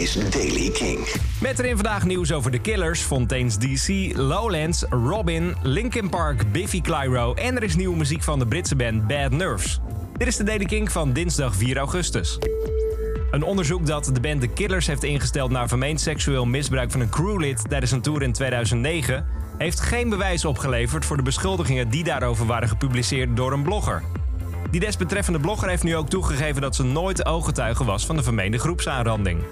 is Daily King. Met erin vandaag nieuws over de Killers, Fontaine's DC, Lowlands, Robin, Linkin Park, Biffy Clyro en er is nieuwe muziek van de Britse band Bad Nerves. Dit is de Daily King van dinsdag 4 augustus. Een onderzoek dat de band The Killers heeft ingesteld naar vermeend seksueel misbruik van een crewlid tijdens een tour in 2009 heeft geen bewijs opgeleverd voor de beschuldigingen die daarover waren gepubliceerd door een blogger. Die desbetreffende blogger heeft nu ook toegegeven dat ze nooit ooggetuige was van de vermeende groepsaanranding.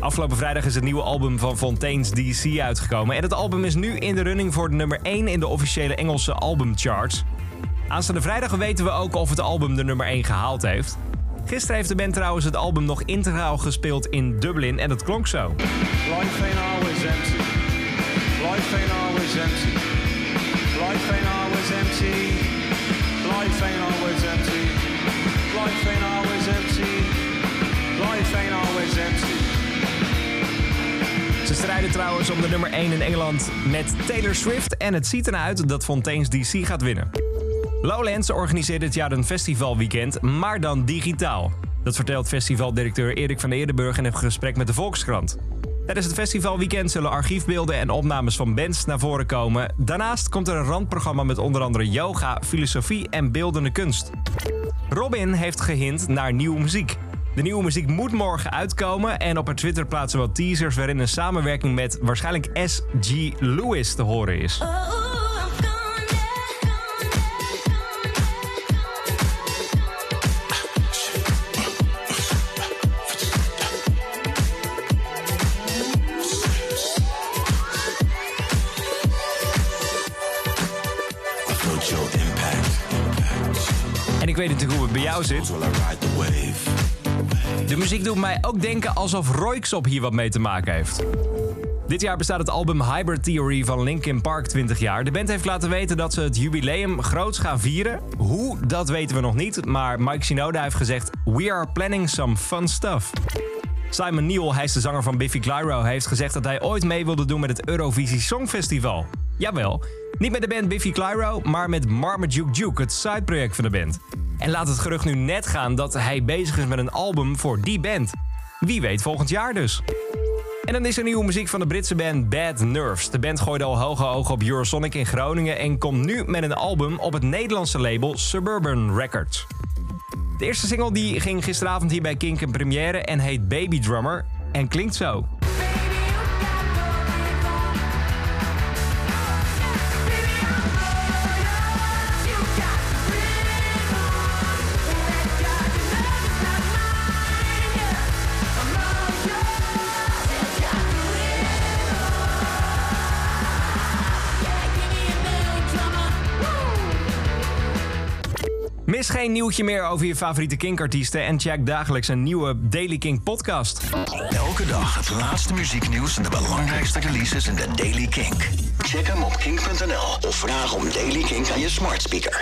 Afgelopen vrijdag is het nieuwe album van Fontaine's DC uitgekomen. En het album is nu in de running voor de nummer 1 in de officiële Engelse albumcharts. Aanstaande vrijdag weten we ook of het album de nummer 1 gehaald heeft. Gisteren heeft de band trouwens het album nog integraal gespeeld in Dublin en dat klonk zo. Life ain't always empty. Life ain't always empty. Life ain't always empty. Life ain't always empty. Ze strijden trouwens om de nummer 1 in Engeland met Taylor Swift en het ziet ernaar dat Fontaine's DC gaat winnen. Lowlands organiseert dit jaar een festivalweekend, maar dan digitaal. Dat vertelt festivaldirecteur Erik van Eerdenburg in een gesprek met de Volkskrant. Tijdens het festivalweekend zullen archiefbeelden en opnames van bands naar voren komen. Daarnaast komt er een randprogramma met onder andere yoga, filosofie en beeldende kunst. Robin heeft gehint naar nieuwe muziek. De nieuwe muziek moet morgen uitkomen en op haar Twitter plaatsen wat teasers waarin een samenwerking met waarschijnlijk S.G. Lewis te horen is. En ik weet natuurlijk hoe het bij jou zit. De muziek doet mij ook denken alsof Royksop hier wat mee te maken heeft. Dit jaar bestaat het album Hybrid Theory van Linkin Park 20 jaar. De band heeft laten weten dat ze het jubileum groots gaan vieren. Hoe, dat weten we nog niet. Maar Mike Shinoda heeft gezegd... We are planning some fun stuff. Simon Newell, hij is de zanger van Biffy Clyro... heeft gezegd dat hij ooit mee wilde doen met het Eurovisie Songfestival. Jawel, niet met de band Biffy Clyro... maar met Marmaduke Duke, het sideproject van de band. En laat het gerucht nu net gaan dat hij bezig is met een album voor die band. Wie weet volgend jaar dus. En dan is er nieuwe muziek van de Britse band Bad Nerves. De band gooide al hoge ogen op Eurosonic in Groningen en komt nu met een album op het Nederlandse label Suburban Records. De eerste single die ging gisteravond hier bij Kink in première en heet Baby Drummer en klinkt zo. Mis geen nieuwtje meer over je favoriete Kink-artiesten en check dagelijks een nieuwe Daily Kink podcast. Elke dag het laatste muzieknieuws en de belangrijkste releases in de Daily Kink. Check hem op kink.nl of vraag om Daily Kink aan je smart speaker.